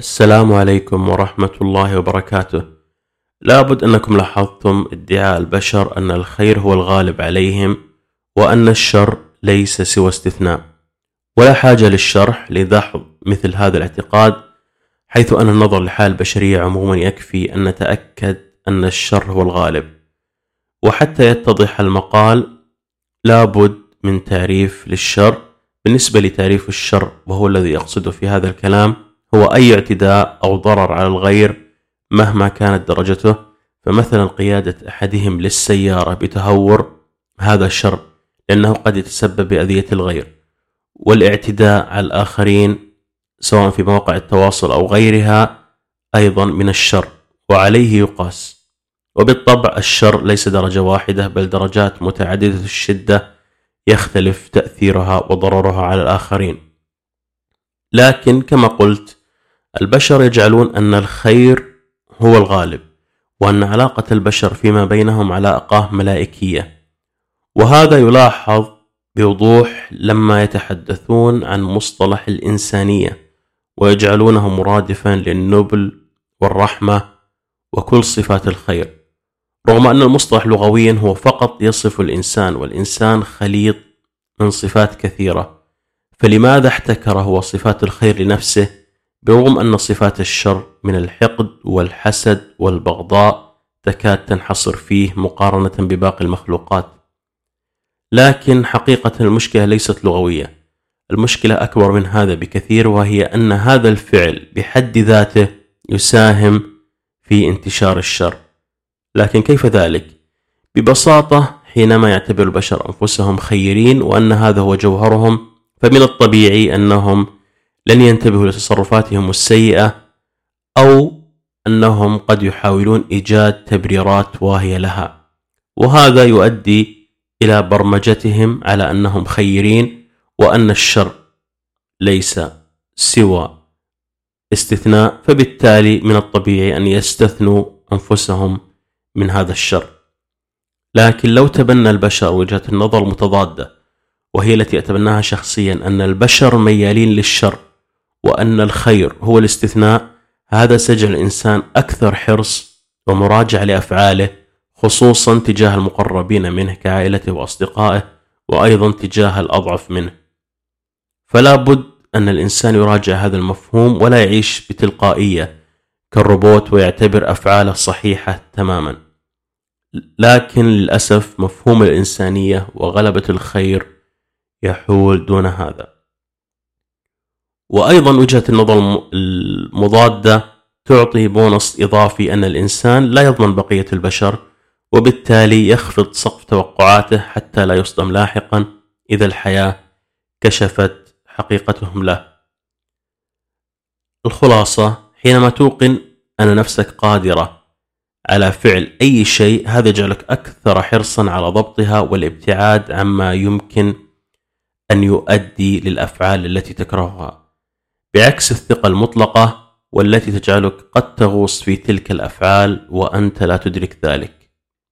السلام عليكم ورحمة الله وبركاته. لابد أنكم لاحظتم ادعاء البشر أن الخير هو الغالب عليهم وأن الشر ليس سوى استثناء. ولا حاجة للشرح لدحض مثل هذا الاعتقاد حيث أن النظر لحال البشرية عموما يكفي أن نتأكد أن الشر هو الغالب. وحتى يتضح المقال لابد من تعريف للشر بالنسبة لتعريف الشر وهو الذي يقصده في هذا الكلام هو أي اعتداء أو ضرر على الغير مهما كانت درجته فمثلا قيادة أحدهم للسيارة بتهور هذا شر لأنه قد يتسبب بأذية الغير. والاعتداء على الآخرين سواء في مواقع التواصل أو غيرها أيضا من الشر وعليه يقاس. وبالطبع الشر ليس درجة واحدة بل درجات متعددة الشدة يختلف تأثيرها وضررها على الآخرين. لكن كما قلت البشر يجعلون أن الخير هو الغالب وأن علاقة البشر فيما بينهم علاقة ملائكية. وهذا يلاحظ بوضوح لما يتحدثون عن مصطلح الإنسانية ويجعلونه مرادفا للنبل والرحمة وكل صفات الخير. رغم أن المصطلح لغويا هو فقط يصف الإنسان والإنسان خليط من صفات كثيرة. فلماذا احتكر هو صفات الخير لنفسه؟ برغم أن صفات الشر من الحقد والحسد والبغضاء تكاد تنحصر فيه مقارنة بباقي المخلوقات. لكن حقيقة المشكلة ليست لغوية، المشكلة أكبر من هذا بكثير وهي أن هذا الفعل بحد ذاته يساهم في انتشار الشر. لكن كيف ذلك؟ ببساطة حينما يعتبر البشر أنفسهم خيرين وأن هذا هو جوهرهم فمن الطبيعي أنهم لن ينتبهوا لتصرفاتهم السيئة أو أنهم قد يحاولون إيجاد تبريرات واهية لها. وهذا يؤدي إلى برمجتهم على أنهم خيرين وأن الشر ليس سوى استثناء فبالتالي من الطبيعي أن يستثنوا أنفسهم من هذا الشر. لكن لو تبنى البشر وجهة النظر المتضادة وهي التي أتبناها شخصيا أن البشر ميالين للشر وأن الخير هو الاستثناء. هذا سيجعل الإنسان أكثر حرص ومراجعة لأفعاله خصوصا تجاه المقربين منه كعائلته وأصدقائه وأيضا تجاه الأضعف منه. فلا بد أن الإنسان يراجع هذا المفهوم ولا يعيش بتلقائية كالروبوت ويعتبر أفعاله صحيحة تماما. لكن للأسف مفهوم الإنسانية وغلبة الخير يحول دون هذا. وأيضا وجهة النظر المضادة تعطي بونص إضافي أن الإنسان لا يضمن بقية البشر وبالتالي يخفض سقف توقعاته حتى لا يصدم لاحقا إذا الحياة كشفت حقيقتهم له. الخلاصة حينما توقن أن نفسك قادرة على فعل أي شيء هذا يجعلك أكثر حرصا على ضبطها والابتعاد عما يمكن أن يؤدي للأفعال التي تكرهها. بعكس الثقة المطلقة والتي تجعلك قد تغوص في تلك الأفعال وأنت لا تدرك ذلك.